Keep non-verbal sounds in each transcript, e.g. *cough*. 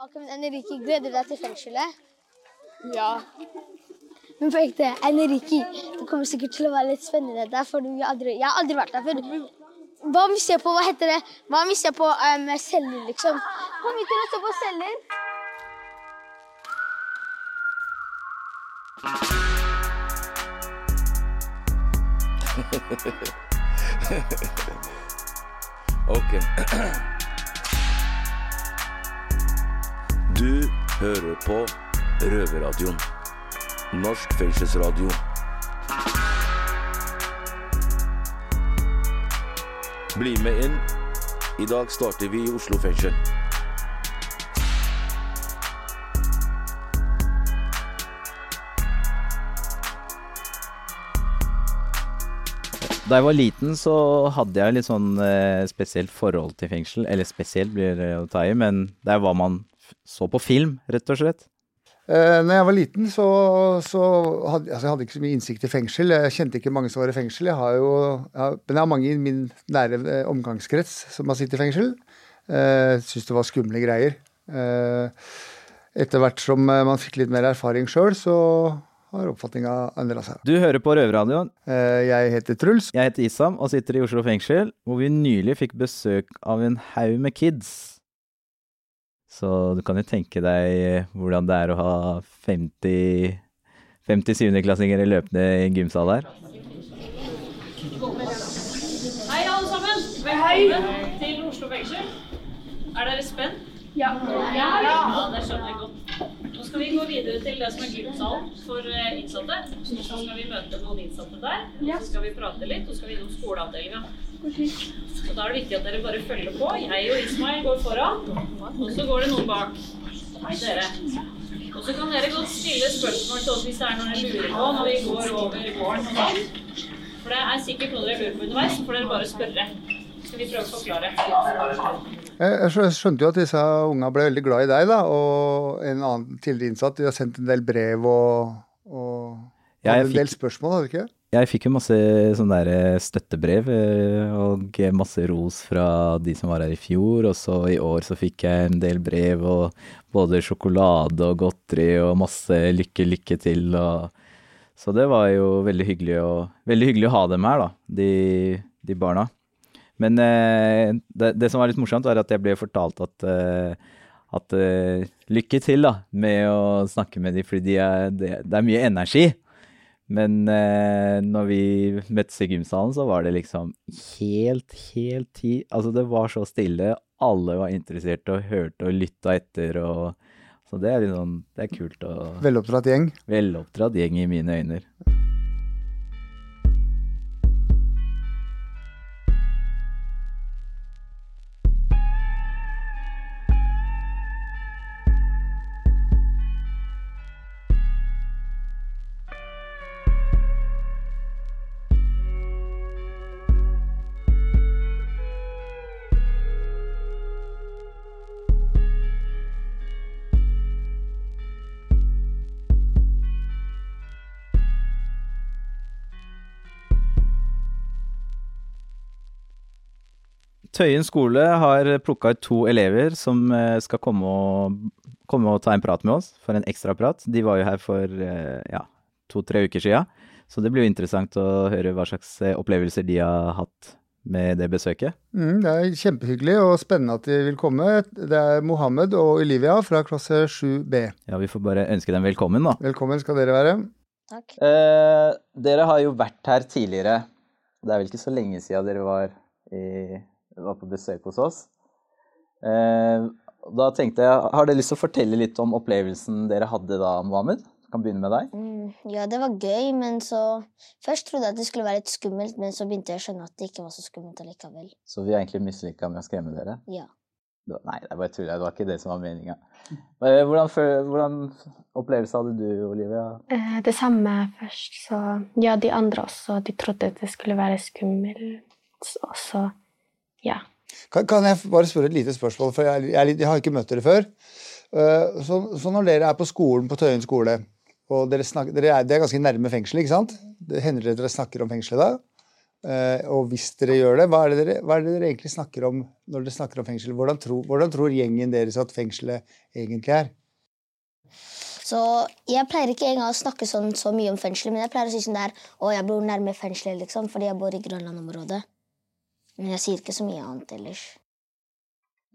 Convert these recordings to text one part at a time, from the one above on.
Ok, men Enrique, gleder du deg til fengselet? Ja. Men på ekte, Enrique, det kommer sikkert til å være litt spennende der, for aldri, jeg har aldri vært der før. Hva hvis jeg på, hva heter det, hva om vi ser på um, celler, liksom? Kom hit å se på celler. *laughs* Ok. *clears throat* Du hører på Røverradioen. Norsk fengselsradio. Bli med inn. I dag starter vi i Oslo fengsel. Da jeg var liten, så hadde jeg litt sånn eh, spesielt forhold til fengsel. Eller spesielt blir det å ta i, men der var man så på film, rett og slett. Eh, når jeg var liten, så, så hadde altså jeg hadde ikke så mye innsikt i fengsel. Jeg kjente ikke mange som var i fengsel. Jeg har jo, jeg har, men jeg har mange i min nære eh, omgangskrets som har sittet i fengsel. Uh, Syns det var skumle greier. Eh, etter hvert som eh, man fikk litt mer erfaring sjøl, så har oppfatninga endra seg. Du hører på Røverradioen. Eh, jeg heter Truls. Jeg heter Isam og sitter i Oslo fengsel, hvor vi nylig fikk besøk av en haug med kids. Så du kan jo tenke deg hvordan det er å ha 50 50 syvendeklassinger i løpende gymsal her. Hei, alle sammen. Velkommen til Oslo fengsel. Er dere spent? Ja. Ja, det skjønner jeg godt. Skal vi gå videre til det som er gymsalen for eh, innsatte. Så skal vi møte noen innsatte der. og Så skal vi prate litt, og så skal vi innom skoleavdelinga. Så da er det viktig at dere bare følger på. Jeg og Ismail går foran, og så går det noen bak. Dere. Og så kan dere godt stille spørsmål til oss hvis det er noe dere lurer på når vi går over gården og sånn. For det er sikkert noe dere lurer på underveis, så får dere bare spørre. Så Skal vi prøve å forklare. Jeg skjønte jo at disse unga ble veldig glad i deg, da, og en annen tidligere innsatt. De har sendt en del brev og, og Ja, en fikk- del spørsmål, hadde du ikke? Jeg fikk jo masse sånne der eh, støttebrev eh, og masse ros fra de som var her i fjor, og så i år så fikk jeg en del brev og både sjokolade og godteri og masse lykke, lykke til og Så det var jo veldig hyggelig å, veldig hyggelig å ha dem her, da, de, de barna. Men eh, det, det som var litt morsomt, var at jeg ble fortalt at eh, at eh, lykke til da, med å snakke med dem, fordi de er, det, det er mye energi. Men når vi møttes i gymsalen, så var det liksom helt, helt tid Altså, det var så stille. Alle var interessert og hørte og lytta etter og Så det er liksom, Det er kult og Veloppdratt gjeng. veloppdratt gjeng i mine øyne. Tøyen skole har plukka ut to elever som eh, skal komme og, komme og ta en prat med oss, for en ekstra prat. De var jo her for eh, ja, to-tre uker sia, så det blir jo interessant å høre hva slags eh, opplevelser de har hatt med det besøket. Mm, det er kjempehyggelig og spennende at de vil komme. Det er Mohammed og Olivia fra klasse 7B. Ja, vi får bare ønske dem velkommen, da. Velkommen skal dere være. Takk. Eh, dere har jo vært her tidligere. Det er vel ikke så lenge siden dere var, i, var på besøk hos oss. Eh, da tenkte jeg, Har dere lyst til å fortelle litt om opplevelsen dere hadde da, Mohammed? Kan begynne med deg. Mm, ja, det var gøy, men så Først trodde jeg at det skulle være litt skummelt, men så begynte jeg å skjønne at det ikke var så skummelt allikevel. Så vi er egentlig mislykka med å skremme dere? Ja. Nei, det er bare tull. Det var ikke det som var meninga. Hvordan, føl- hvordan opplevelse hadde du, Olivia? Eh, Det samme først, så Ja, de andre også, de trodde det skulle være skummelt, og så Ja. Kan, kan jeg bare spørre et lite spørsmål, for jeg, jeg, jeg har ikke møtt dere før. Eh, så, så når dere er på skolen på Tøyen skole, og dere snakker, dere er, det er ganske nærme fengsel, ikke sant? Det hender det dere snakker om fengselet da? Uh, og hvis dere gjør det, hva er det dere, hva er det dere egentlig snakker om når dere snakker om fengsel? Hvordan, tro, hvordan tror gjengen deres at fengselet egentlig er? Så jeg pleier ikke engang å snakke sånn, så mye om fengselet, men jeg pleier å si sånn der Å, jeg bor nærme fengselet, liksom, fordi jeg bor i Grønland-området. Men jeg sier ikke så mye annet ellers.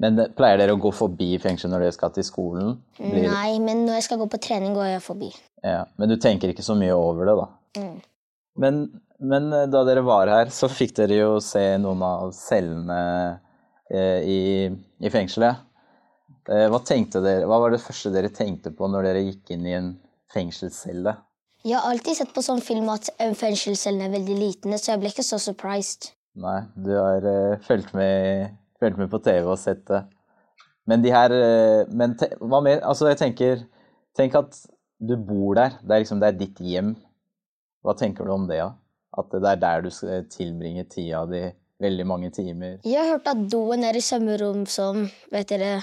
Men det- pleier dere å gå forbi fengselet når dere skal til skolen? Blir- Nei, men når jeg skal gå på trening, går jeg forbi. Ja, men du tenker ikke så mye over det, da? Mm. Men, men eh, da dere var her, så fikk dere jo se noen av cellene eh, i, i fengselet. Eh, hva dere, hva var det første dere tenkte på når dere gikk inn i en fengselscelle? Jeg har alltid sett på sånn film at en fengselscelle er veldig liten, så jeg ble ikke så surprised. Nei, du har uh, fulgt, med, fulgt med på TV og sett det. Men de her uh, Men te, hva mer? Altså, jeg tenker Tenk at du bor der. Det er liksom det er ditt hjem. Hva tenker du om det, da? At det er der du skal tilbringe tida di veldig mange timer. Jeg har hørt at doen er i samme rom som vet dere,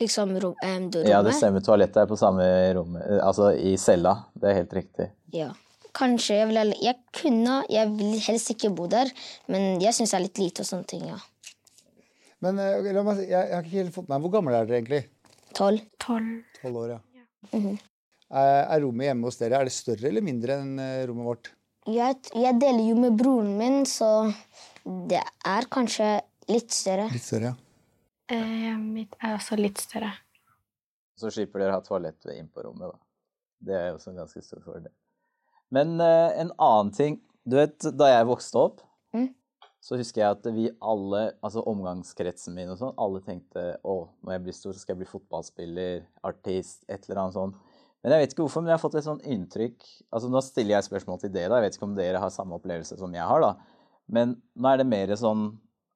liksom rom, eh, dorommet? Ja, det stemmer. Toalettet er på samme rom, eh, altså i cella. Det er helt riktig. Ja. Kanskje jeg vil Jeg kunne Jeg vil helst ikke bo der, men jeg syns det er litt lite og sånne ting, ja. Men eh, la meg, si- jeg, jeg har ikke helt fått med meg Hvor gammel er dere egentlig? Tolv. Tolv. Tolv år, ja. Mhm. Er, er rommet hjemme hos dere er det større eller mindre enn eh, rommet vårt? Jeg, jeg deler jo med broren min, så det er kanskje litt større. Litt større, ja. Eh, mitt er også litt større. Så slipper dere å ha toalett inn på rommet, da. Det er også en ganske stor fordel. Men eh, en annen ting Du vet, da jeg vokste opp, Mm. så husker jeg at vi alle, altså omgangskretsen min og sånn, alle tenkte å, når jeg blir stor, så skal jeg bli fotballspiller, artist, et eller annet sånt. Men jeg vet ikke hvorfor, men jeg har fått et sånn inntrykk Altså, nå stiller jeg spørsmål til dere, da. Jeg vet ikke om dere har samme opplevelse som jeg har, da. Men nå er det mer sånn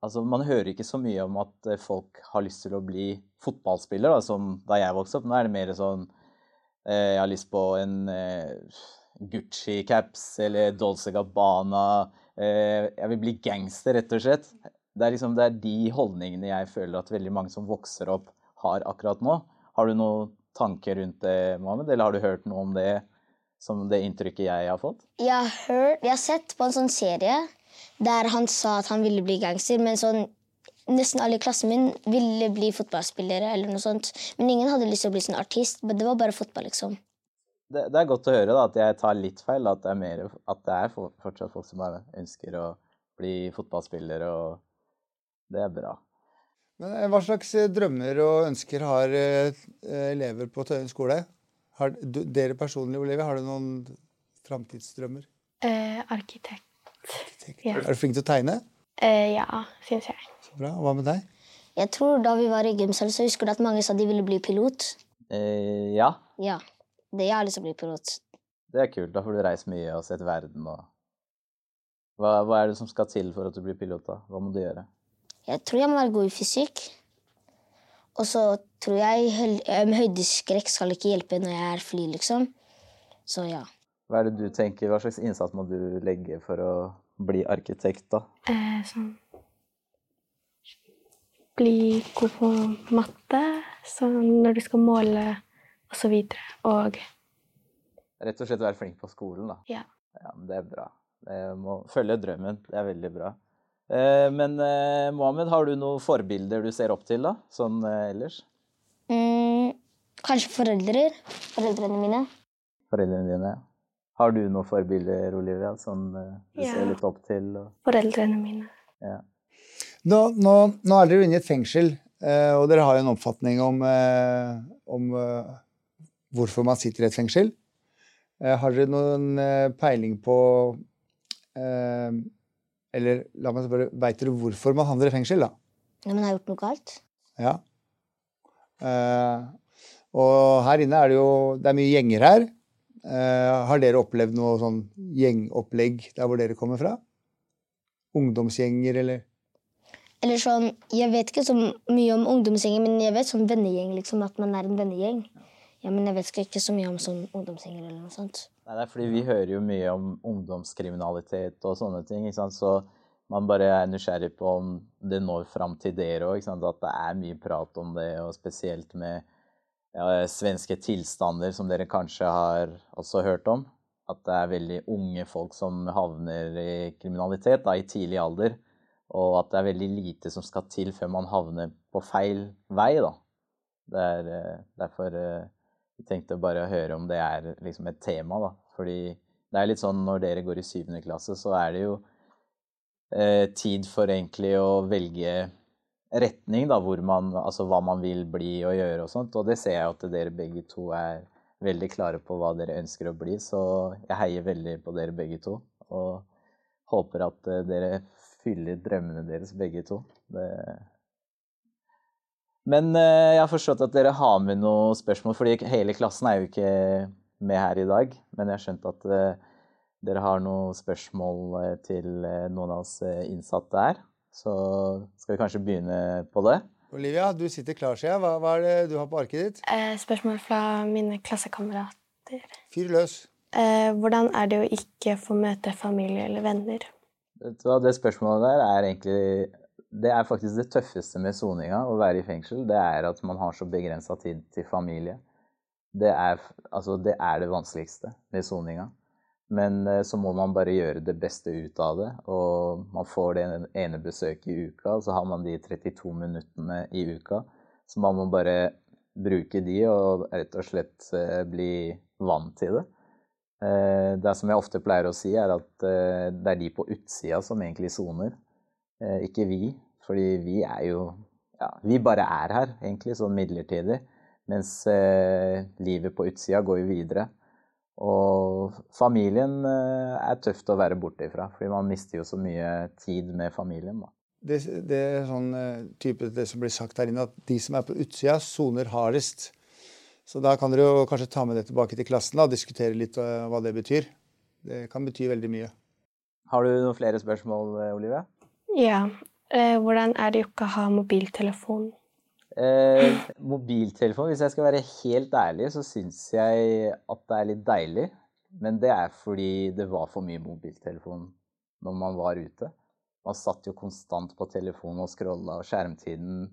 Altså, man hører ikke så mye om at eh, folk har lyst til å bli fotballspiller, da, som da jeg vokste opp. Nå er det mer sånn eh, Jeg har lyst på en eh, Gucci-caps eller Dolce Gabbana. Eh, jeg vil bli gangster, rett og slett. Det er liksom det er de holdningene jeg føler at veldig mange som vokser opp, har akkurat nå. Har du noen tanker rundt det, Mohammed, eller har du hørt noe om det som det inntrykket jeg har fått? Jeg har, hørt, jeg har sett på en sånn serie der han sa at han ville bli gangster, men sånn Nesten alle i klassen min ville bli fotballspillere, eller noe sånt. Men ingen hadde lyst til å bli sånn artist. Men det var bare fotball, liksom. Det, det er godt å høre da, at jeg tar litt feil, at det er, mer, at det er for- fortsatt folk som bare ønsker å bli fotballspillere, og det er bra. Men eh, hva slags eh, drømmer og ønsker har eh, elever på Tøyen skole? Har du, dere personlig, Olivia, har du noen framtidsdrømmer? Eh, arkitekt. Ja. Er du flink til å tegne? Eh, ja, syns jeg. Så bra. Hva med deg? Jeg tror Da vi var i gymsalen, så husker du at mange sa de ville bli pilot. Eh, ja, Ja. Det jeg har lyst til å bli pilot. det er kult. Da får du reist mye og sett verden. Og... Hva, hva er det som skal til for at du blir pilot? da? Hva må du gjøre? Jeg tror jeg må være god i fysikk. Og så tror jeg høydeskrekk skal ikke hjelpe når jeg er fly, liksom. Så ja. Hva er det du tenker? Hva slags innsats må du legge for å bli arkitekt? da? Eh, sånn Bli god på matte, sånn når du skal måle, og så. Og Rett og slett være flink på skolen, da. ja. Ja, men det er bra. Jeg må følge drømmen. Det er veldig bra. Eh, men eh, Mohammed, har du noen forbilder du ser opp til, da? Sånn eh, ellers? Mm, kanskje foreldre. Foreldrene mine. Foreldrene dine? Har du noen forbilder, Olivia, som du Ja. ser litt opp til? Og, Foreldrene mine. ja. Nå, nå, nå er dere inne i et fengsel, eh, og dere har jo en oppfatning om, eh, om hvorfor man sitter i et fengsel. Eh, har dere noen eh, peiling på eh, Eller la meg spørre, veit dere hvorfor man havner i fengsel, da? men man har gjort noe galt. Ja. Og her inne er det jo Det er mye gjenger her. Har dere opplevd noe sånn gjengopplegg der hvor dere kommer fra? Ungdomsgjenger, eller? Eller sånn, Jeg vet ikke så mye om ungdomsgjenger, men jeg vet sånn vennegjeng. liksom, At man er en vennegjeng. Ja, Men jeg vet ikke så mye om sånn ungdomsgjenger eller noe sånt. Nei, det er fordi vi hører jo mye om ungdomskriminalitet og sånne ting, ikke sant? så man bare er nysgjerrig på om det når fram til dere òg, at det er mye prat om det, og spesielt med ja, svenske tilstander, som dere kanskje har også hørt om. at det er veldig unge folk som havner i kriminalitet da, i tidlig alder. Og at det er veldig lite som skal til før man havner på feil vei, da. Det er eh, derfor eh, jeg tenkte bare å høre om det er liksom et tema, da. Fordi det er litt sånn når dere går i syvende klasse, så er det jo eh, tid for egentlig å velge retning, da, hvor man, altså hva man vil bli og gjøre og sånt. Og det ser jeg at dere begge to er veldig klare på hva dere ønsker å bli, så jeg heier veldig på dere begge to. Og håper at eh, dere fyller drømmene deres begge to. Det... Men eh, jeg har forstått at dere har med noen spørsmål, fordi hele klassen er jo ikke med her i dag. Men jeg har skjønt at eh, dere har noen spørsmål til noen av oss innsatte her. Så skal vi kanskje begynne på det. Olivia, du sitter klar, sier jeg. Hva, hva er det du har på arket ditt? Eh, spørsmål fra mine klassekamerater. Fyr løs. Eh, hvordan er det å ikke få møte familie eller venner? Det spørsmålet der er egentlig Det er faktisk det tøffeste med soninga, å være i fengsel. Det er at man har så begrensa tid til familie. Det er, altså, det er det vanskeligste med soninga. Men eh, så må man bare gjøre det beste ut av det. Og man får det ene besøket i uka, og så har man de 32 minuttene i uka. Så man må bare bruke de og rett og slett eh, bli vant til det. Eh, det som jeg ofte pleier å si, er at det er de på utsida som egentlig soner, ikke vi. Fordi vi er jo Ja, vi bare er her, egentlig, sånn midlertidig. Mens livet på utsida går jo videre. Og familien eh, er tøft å være borte ifra, fordi man mister jo så mye tid med familien. da. Det, det, er sånn eh, type det som blir sagt her inne, at de som er på utsida, soner hardest. Så da kan dere jo kanskje ta med det tilbake til klassen da, og diskutere litt uh, hva det betyr. Det kan bety veldig mye. Har du noen flere spørsmål, Olivia? Ja. Eh, hvordan er det å ikke ha mobiltelefon? Eh, mobiltelefon, hvis jeg skal være helt ærlig, så syns jeg at det er litt deilig. Men det er fordi det var for mye mobiltelefon når man var ute. Man satt jo konstant på telefonen og scrolla, og skjermtiden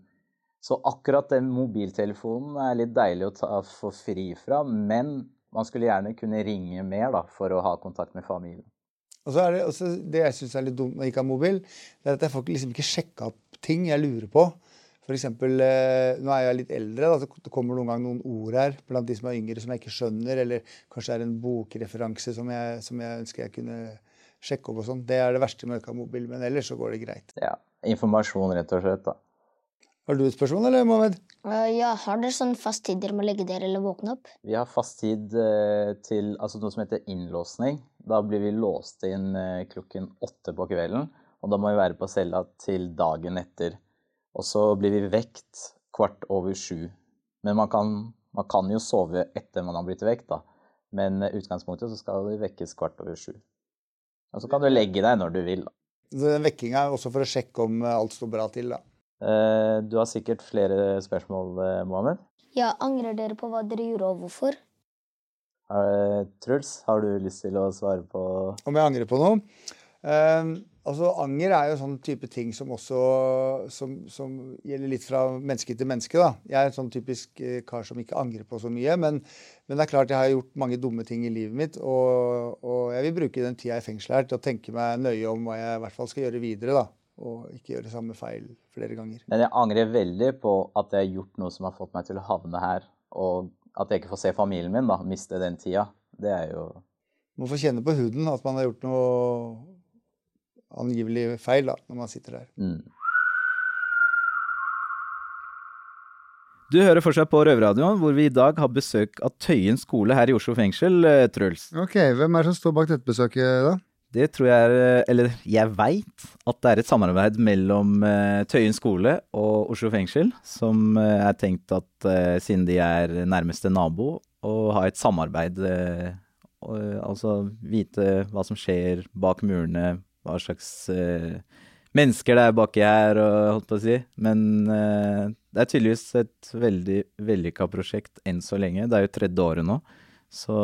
Så akkurat den mobiltelefonen er litt deilig å ta, få fri fra, men man skulle gjerne kunne ringe mer da, for å ha kontakt med familien. Og så er Det også, det jeg syns er litt dumt når jeg ikke har mobil, det er at jeg får liksom ikke sjekka opp ting jeg lurer på. For eksempel, eh, nå er jeg litt eldre, da, så det kommer noen gang noen ord her blant de som er yngre som jeg ikke skjønner, eller kanskje det er en bokreferanse som jeg, som jeg ønsker jeg kunne sjekke opp og sånn. Det er det verste med å ikke ha mobil, men ellers så går det greit. Ja, Informasjon, rett og slett, da. Har du et spørsmål, eller, Mohammed? Uh, ja, Har dere sånn fast tid dere må legge dere eller våkne opp? Vi har fast tid uh, til altså noe som heter innlåsning. Da blir vi låst inn uh, klokken åtte på kvelden. Og da må vi være på cella til dagen etter. Og så blir vi vekt kvart over sju. Men man kan, man kan jo sove etter man har blitt vekt, da. Men utgangspunktet så skal vi vekkes kvart over sju. Og så kan du legge deg når du vil. da. Den vekkinga er også for å sjekke om alt står bra til, da. Eh, du har sikkert flere spørsmål, eh, Mohammed? Ja, Angrer dere på hva dere gjorde, og hvorfor? Truls, har du lyst til å svare på Om jeg angrer på noe? Uh, altså, Anger er jo sånn type ting som også som, som gjelder litt fra menneske til menneske. da. Jeg er en sånn typisk uh, kar som ikke angrer på så mye. Men, men, det er klart jeg har gjort mange dumme ting i livet mitt. Og, og jeg vil bruke den tida i fengsel her til å tenke meg nøye om hva jeg i hvert fall skal gjøre videre. da. Og ikke gjøre samme feil flere ganger. Men jeg angrer veldig på at jeg har gjort noe som har fått meg til å havne her. Og at jeg ikke får se familien min, da. Miste den tida. Det er jo Man får kjenne på huden at man har gjort noe angivelig feil da, når man sitter der. mm. Du hører fortsatt på Røverradioen, hvor vi i dag har besøk av Tøyen skole her i Oslo fengsel, eh, Truls. Ok, Hvem er det som står bak dette besøket, da? Det tror jeg er Eller jeg veit at det er et samarbeid mellom eh, Tøyen skole og Oslo fengsel, som eh, er tenkt at siden de er nærmeste nabo, å ha et samarbeid. Altså vite hva som skjer bak murene, hva slags mennesker det er baki her, og, holdt på å si. Men det er tydeligvis et veldig vellykka prosjekt enn så lenge. Det er jo tredje året nå, så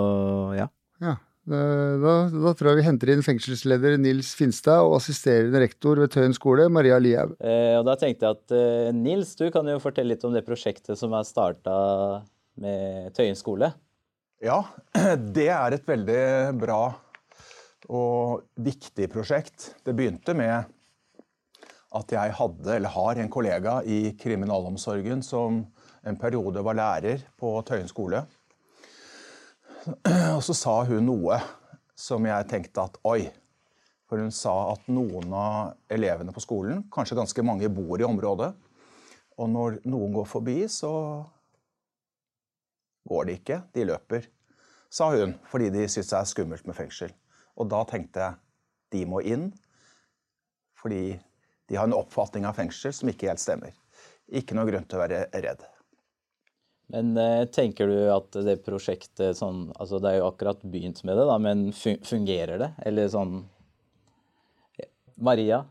ja. Ja, da, da, tror jeg vi henter inn fengselsleder Nils Finstad og assisterende rektor ved Tøyen skole, Maria Lihaug. Eh, og da tenkte jeg at eh, Nils, du kan jo fortelle litt om det prosjektet som er starta med Tøyen skole. Ja, *clears throat* det er et veldig bra og viktig prosjekt. Det begynte med at jeg hadde, eller har, en kollega i kriminalomsorgen som en periode var lærer på Tøyen skole. *clears throat* Og så sa hun noe som jeg tenkte at oi. For hun sa at noen av elevene på skolen, kanskje ganske mange, bor i området. Og når noen går forbi, så går de ikke, de løper. Sa hun, fordi de syns det er skummelt med fengsel. Og da tenkte jeg de må inn, fordi de har en oppfatning av fengsel som ikke helt stemmer. Ikke noe grunn til å være redd. Men eh, tenker du at det prosjektet sånn Altså det er jo akkurat begynt med det, da, men fungerer det? Eller sånn Maria?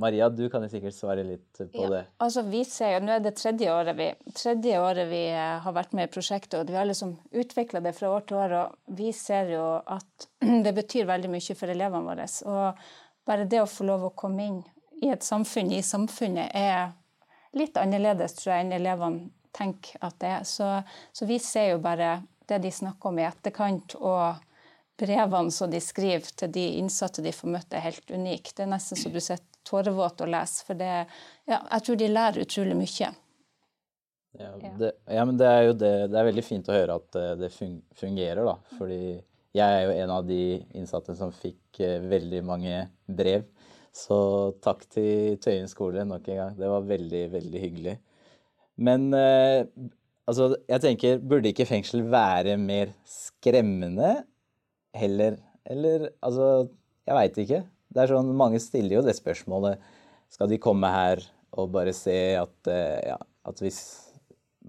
Maria, du kan jo sikkert svare litt på ja. det. Altså, vi ser jo, Nå er det tredje året vi, tredje året vi eh, har vært med i prosjektet, og vi har liksom utvikla det fra år til år. og Vi ser jo at *clears throat* det betyr veldig mye for elevene våre. Og bare det å få lov å komme inn i et samfunn, i samfunnet, er litt annerledes tror jeg, enn elevene tenker at det er. Så, så vi ser jo bare det de snakker om i etterkant. og brevene som de skriver til de innsatte de får møtt, er helt unike. Det er nesten så du sitter tårevåt og leser. For det, ja, jeg tror de lærer utrolig mye. Ja, det, ja, men det er jo det. Det er veldig fint å høre at eh, det fungerer, da. Fordi jeg er jo en av de innsatte som fikk eh, veldig mange brev. Så takk til Tøyen skole nok en gang. Det var veldig, veldig hyggelig. Men eh, altså, jeg tenker, burde ikke fengsel være mer skremmende heller? Eller altså, jeg veit ikke. Det er sånn, Mange stiller jo det spørsmålet. Skal de komme her og bare se at, eh, ja, at hvis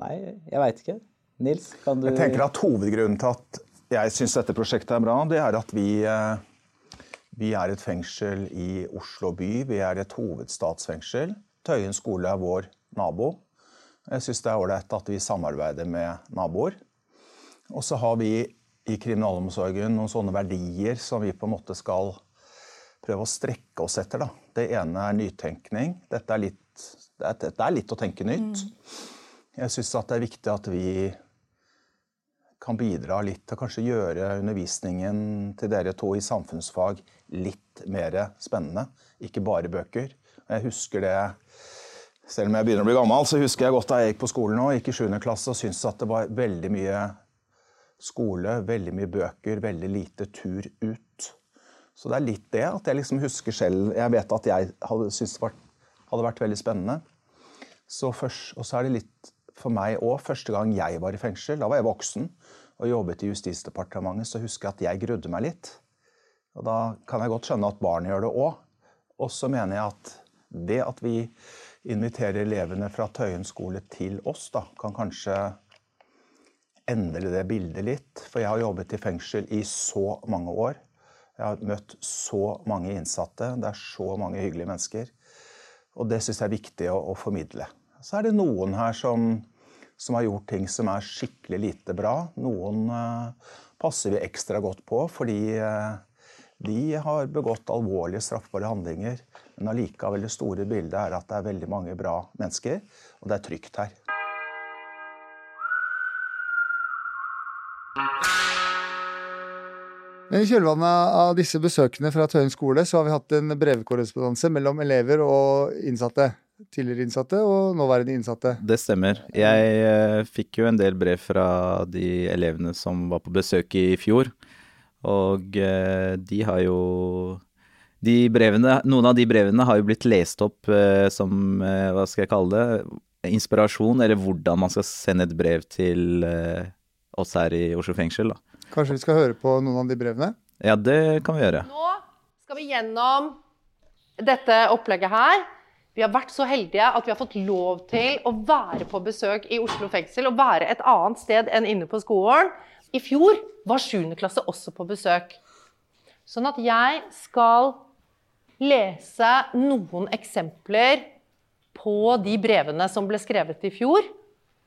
Nei, jeg veit ikke. Nils, kan du Jeg tenker at Hovedgrunnen til at jeg syns dette prosjektet er bra, det er at vi, eh, vi er et fengsel i Oslo by. Vi er et hovedstatsfengsel. Tøyen skole er vår nabo. Jeg syns det er ålreit at vi samarbeider med naboer. Og så har vi i kriminalomsorgen noen sånne verdier som vi på en måte skal prøve å strekke oss etter. Da. Det ene er nytenkning. Dette er litt, dette er litt å tenke nytt. Jeg syns det er viktig at vi kan bidra litt til kanskje gjøre undervisningen til dere to i samfunnsfag litt mer spennende. Ikke bare bøker. Jeg husker det selv om jeg begynner å bli gammel, så husker jeg godt da jeg gikk på skolen og gikk i 7. klasse og syntes at det var veldig mye skole, veldig mye bøker, veldig lite tur ut. Så det er litt det at jeg liksom husker selv Jeg vet at jeg hadde syntes det hadde vært veldig spennende. Så først, og så er det litt for meg òg første gang jeg var i fengsel. Da var jeg voksen og jobbet i Justisdepartementet, så husker jeg at jeg grudde meg litt. Og da kan jeg godt skjønne at barn gjør det òg. Og så mener jeg at det at vi inviterer elevene fra Tøyen skole til oss, da, kan kanskje endre det bildet litt. For jeg har jobbet i fengsel i så mange år. Jeg har møtt så mange innsatte. Det er så mange hyggelige mennesker. Og det syns jeg er viktig å, å, formidle. Så er det noen her som, som, har gjort ting som er skikkelig lite bra. Noen uh, passer vi ekstra godt på fordi uh, de har begått alvorlige straffbare handlinger. Men allikevel det store bildet er at det er veldig mange bra mennesker, og det er trygt her. I kjølvannet av disse besøkene fra Tøyen skole så har vi hatt en brevkorrespondanse mellom elever og innsatte. Tidligere innsatte og nåværende innsatte. Det stemmer. Jeg eh, fikk jo en del brev fra de elevene som var på besøk i fjor. Og eh, de har jo de brevene, Noen av de brevene har jo blitt lest opp eh, som, eh, hva skal jeg kalle det, inspirasjon, eller hvordan man skal sende et brev til eh, oss her i Oslo fengsel. da. Kanskje vi skal høre på noen av de brevene? Ja, det kan vi gjøre. Nå skal vi gjennom dette opplegget her. Vi har vært så heldige at vi har fått lov til å være på besøk i Oslo fengsel. Og være et annet sted enn inne på skolen. I fjor var 7. klasse også på besøk. Sånn at jeg skal lese noen eksempler på de brevene som ble skrevet i fjor.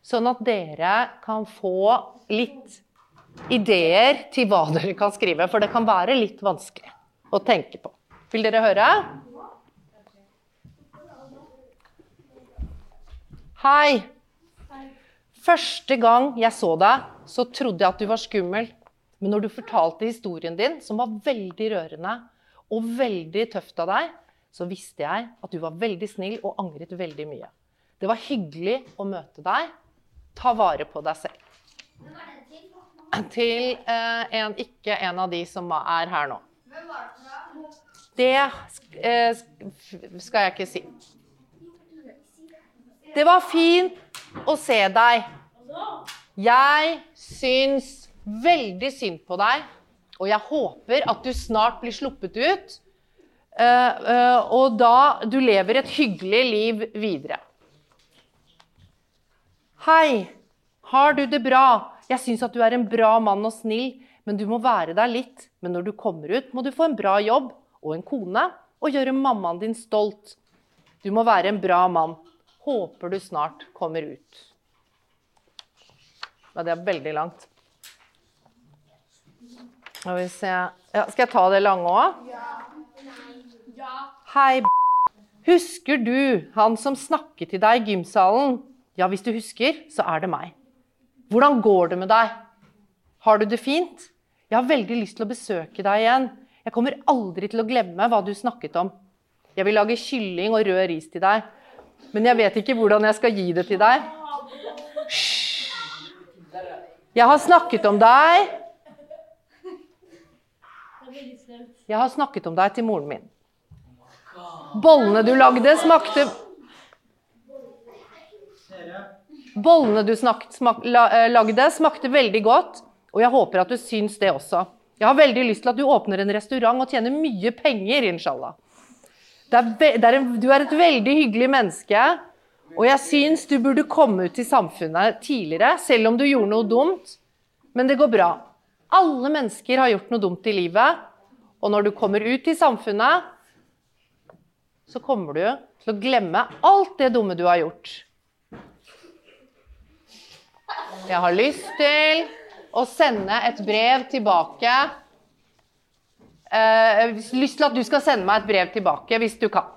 Sånn at dere kan få litt ideer til hva *laughs* dere kan skrive, for det kan være litt vanskelig å tenke på. Vil dere høre? Hei. Første gang jeg så deg, så trodde jeg at du var skummel. Men når du fortalte historien din, som var veldig rørende og veldig tøft av deg, så visste jeg at du var veldig snill og angret veldig mye. Det var hyggelig å møte deg. Ta vare på deg selv. Til eh, en, ikke en av de som er her nå. Det eh, skal jeg ikke si. Det var fint å se deg. Jeg syns veldig synd på deg, og jeg håper at du snart blir sluppet ut. Uh, uh, og da du lever et hyggelig liv videre. Hei, har du det bra? Jeg syns at du er en bra mann og snill, men du må være der litt. Men når du kommer ut, må du få en bra jobb og en kone og gjøre mammaen din stolt. Du må være en bra mann. Håper du snart kommer ut. Ja, det er veldig langt. Skal vi se ja, Skal jeg ta det lange òg? Hei, b... Husker du han som snakket til deg i gymsalen? Ja, hvis du husker, så er det meg. Hvordan går det med deg? Har du det fint? Jeg har veldig lyst til å besøke deg igjen. Jeg kommer aldri til å glemme hva du snakket om. Jeg vil lage kylling og rød ris til deg. Men jeg vet ikke hvordan jeg skal gi det til deg. Hysj! Jeg har snakket om deg. Jeg har snakket om deg til moren min. Bollene du lagde, smakte Bollene du snakt, smak, lagde, smakte veldig godt, og jeg håper at du syns det også. Jeg har veldig lyst til at du åpner en restaurant og tjener mye penger, inshallah. Er, er en, du er et veldig hyggelig menneske, og jeg syns du burde komme ut i samfunnet tidligere, selv om du gjorde noe dumt. Men det går bra. Alle mennesker har gjort noe dumt i livet, og når du kommer ut i samfunnet, så kommer du til å glemme alt det dumme du har gjort. Jeg har lyst til å sende et brev tilbake. Eh, lyst til at du skal sende meg et brev tilbake, hvis du kan.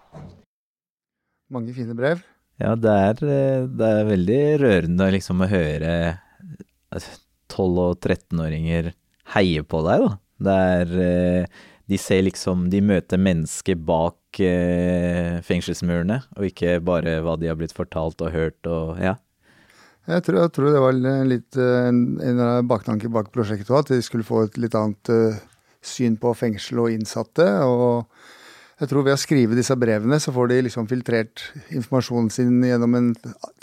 Mange fine brev. Ja, det er, eh, det er veldig rørende liksom å høre 12- og 13-åringer heie på deg, da. Det er eh, De ser liksom De møter mennesker bak eh, fengselsmurene, og ikke bare hva de har blitt fortalt og hørt og ja. Jeg tror, jeg tror det var litt en, en baktanke bak prosjektet òg, at de skulle få et litt annet uh, syn på fengsel og innsatte. og jeg tror ved å skrive disse brevene, så får de liksom filtrert informasjonen sin gjennom en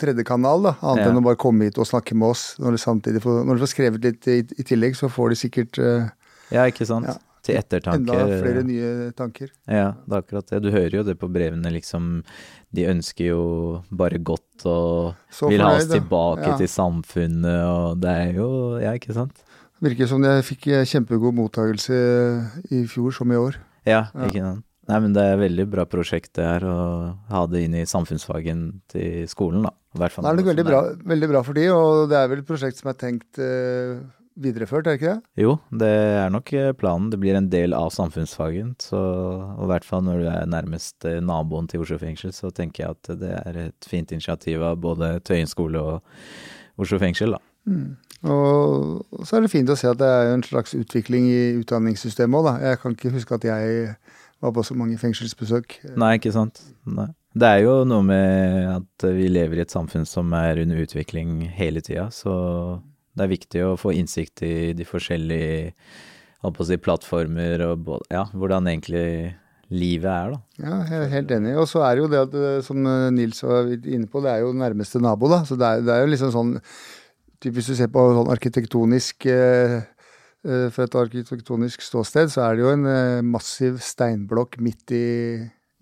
tredje kanal, da, annet ja. enn å bare komme hit og snakke med oss. Når de får, når de får skrevet litt i, i tillegg, så får de sikkert uh, Ja, ikke sant. Ja, til ettertanke. Enda flere nye tanker. Ja, det er akkurat det. Du hører jo det på brevene, liksom. De ønsker jo bare godt og så vil ha oss tilbake ja. til samfunnet, og det er jo Ja, ikke sant? Virker som jeg fikk kjempegod mottakelse i fjor som i år. Ja, ikke sant. Nei, men det er et veldig bra prosjekt det her, å ha det inn i samfunnsfagen til skolen, da. det er veldig bra, veldig bra, for de, og det er vel et prosjekt som er tenkt uh, videreført, er det ikke det? Jo, det er nok planen. Det blir en del av samfunnsfagen. Så, og i hvert fall når du er nærmest naboen til Oslo fengsel, så tenker jeg at det er et fint initiativ av både Tøyen skole og Oslo fengsel, da. Mm. Og så er det fint å se at det er en slags utvikling i utdanningssystemet òg, da. Jeg kan ikke huske at jeg var på så mange fengselsbesøk. Nei, ikke sant. Nei. Det er jo noe med at vi lever i et samfunn som er under utvikling hele tida, så det er viktig å få innsikt i de forskjellige si, plattformer og ja, hvordan egentlig livet er, da. Ja, jeg er helt enig. Og så er det jo det at, eh, som eh, Nils var inne på, det er jo nærmeste nabo, da. Så det er, det er jo liksom sånn Hvis du ser på sånn arkitektonisk eh, Fra et arkitektonisk ståsted, så er det jo en massiv steinblokk midt i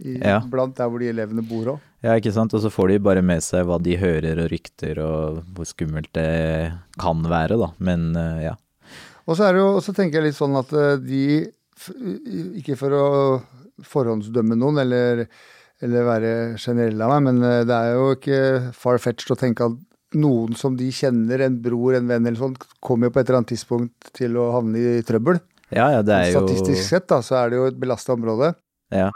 i, ja. blant der hvor de elevene bor òg. Ja, ikke sant. Og så får de bare med seg hva de hører og rykter og hvor skummelt det kan være, da. Men uh, ja. Og så er det jo, så tenker jeg litt sånn at eh, de, ikke for å forhåndsdømme noen eller, eller være generell av meg, men eh, det er jo ikke far-fetched å tenke at noen som de kjenner, en bror, en venn eller sånn, kommer jo på et eller annet tidspunkt til å havne i trøbbel. Ja, ja, det er jo... Statistisk sett da, så er det jo et belasta område. Ja.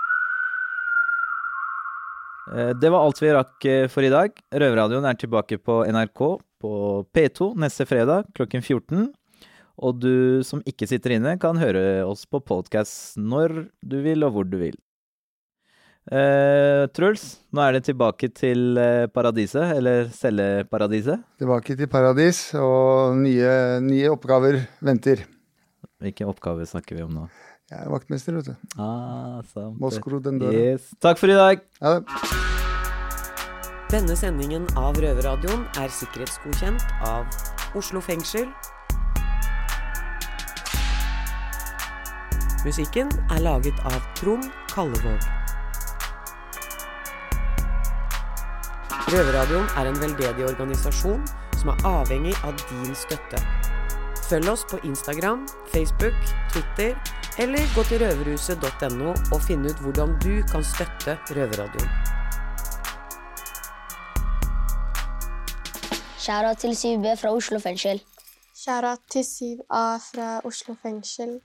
Eh, det var alt vi rakk eh, for i dag. Røverradioen er tilbake på NRK på P2 neste fredag klokken 14. Og du som ikke sitter inne, kan høre oss på podkast når du vil og hvor du vil. Uh, Truls, nå er det tilbake til paradiset, eller celleparadiset. Tilbake til paradis, og nye, nye oppgaver venter. Hvilke oppgaver snakker vi om nå? Jeg er vaktmester, vet du. Ah, Må skru den døra. Yes. Takk for i dag. Ha det. Denne sendingen av Røverradioen er sikkerhetsgodkjent av Oslo fengsel. Musikken er laget av Trond Kallevåg. Røverradioen er en veldedig organisasjon som er avhengig av din støtte. Følg oss på Instagram, Facebook, Twitter, eller gå til røverhuset.no og finne ut hvordan du kan støtte Røverradioen. Skjæra til 7B fra Oslo fengsel. Kjære til 7A fra Oslo fengsel.